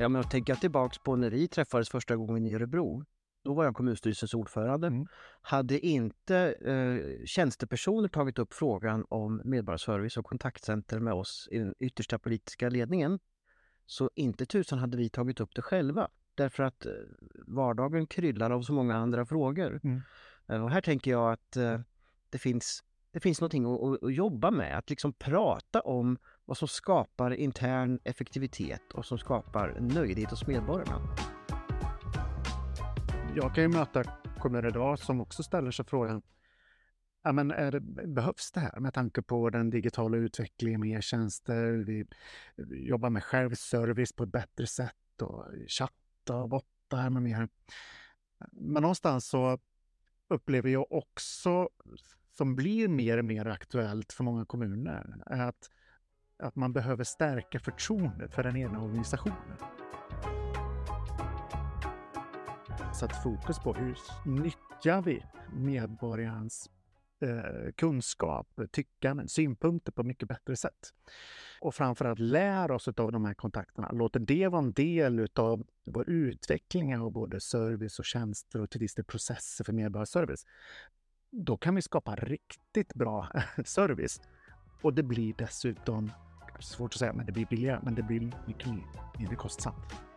Ja, men jag tänker tillbaks på när vi träffades första gången i Örebro. Då var jag kommunstyrelsens ordförande. Mm. Hade inte eh, tjänstepersoner tagit upp frågan om medborgarservice och kontaktcenter med oss i den yttersta politiska ledningen så inte tusan hade vi tagit upp det själva. Därför att eh, vardagen kryllar av så många andra frågor. Mm. Eh, och här tänker jag att eh, det finns det finns någonting att, att, att jobba med, att liksom prata om vad som skapar intern effektivitet och som skapar nöjdhet hos medborgarna. Jag kan ju möta kommuner idag som också ställer sig frågan Ja, men är det, behövs det här med tanke på den digitala utvecklingen med e-tjänster? Vi jobbar med självservice på ett bättre sätt och chatta och bottar med mer. Men någonstans så upplever jag också, som blir mer och mer aktuellt för många kommuner, är att, att man behöver stärka förtroendet för den egna organisationen. Satt fokus på hur nyttjar vi medborgarens eh, kunskap, tyckanden, synpunkter på mycket bättre sätt. Och framförallt lär oss av de här kontakterna. Låter det vara en del av vår utveckling av både service och tjänster och till viss del processer för medborgarservice. Då kan vi skapa riktigt bra service. Och det blir dessutom, svårt att säga, men det blir billigare, men det blir mycket mindre kostsamt.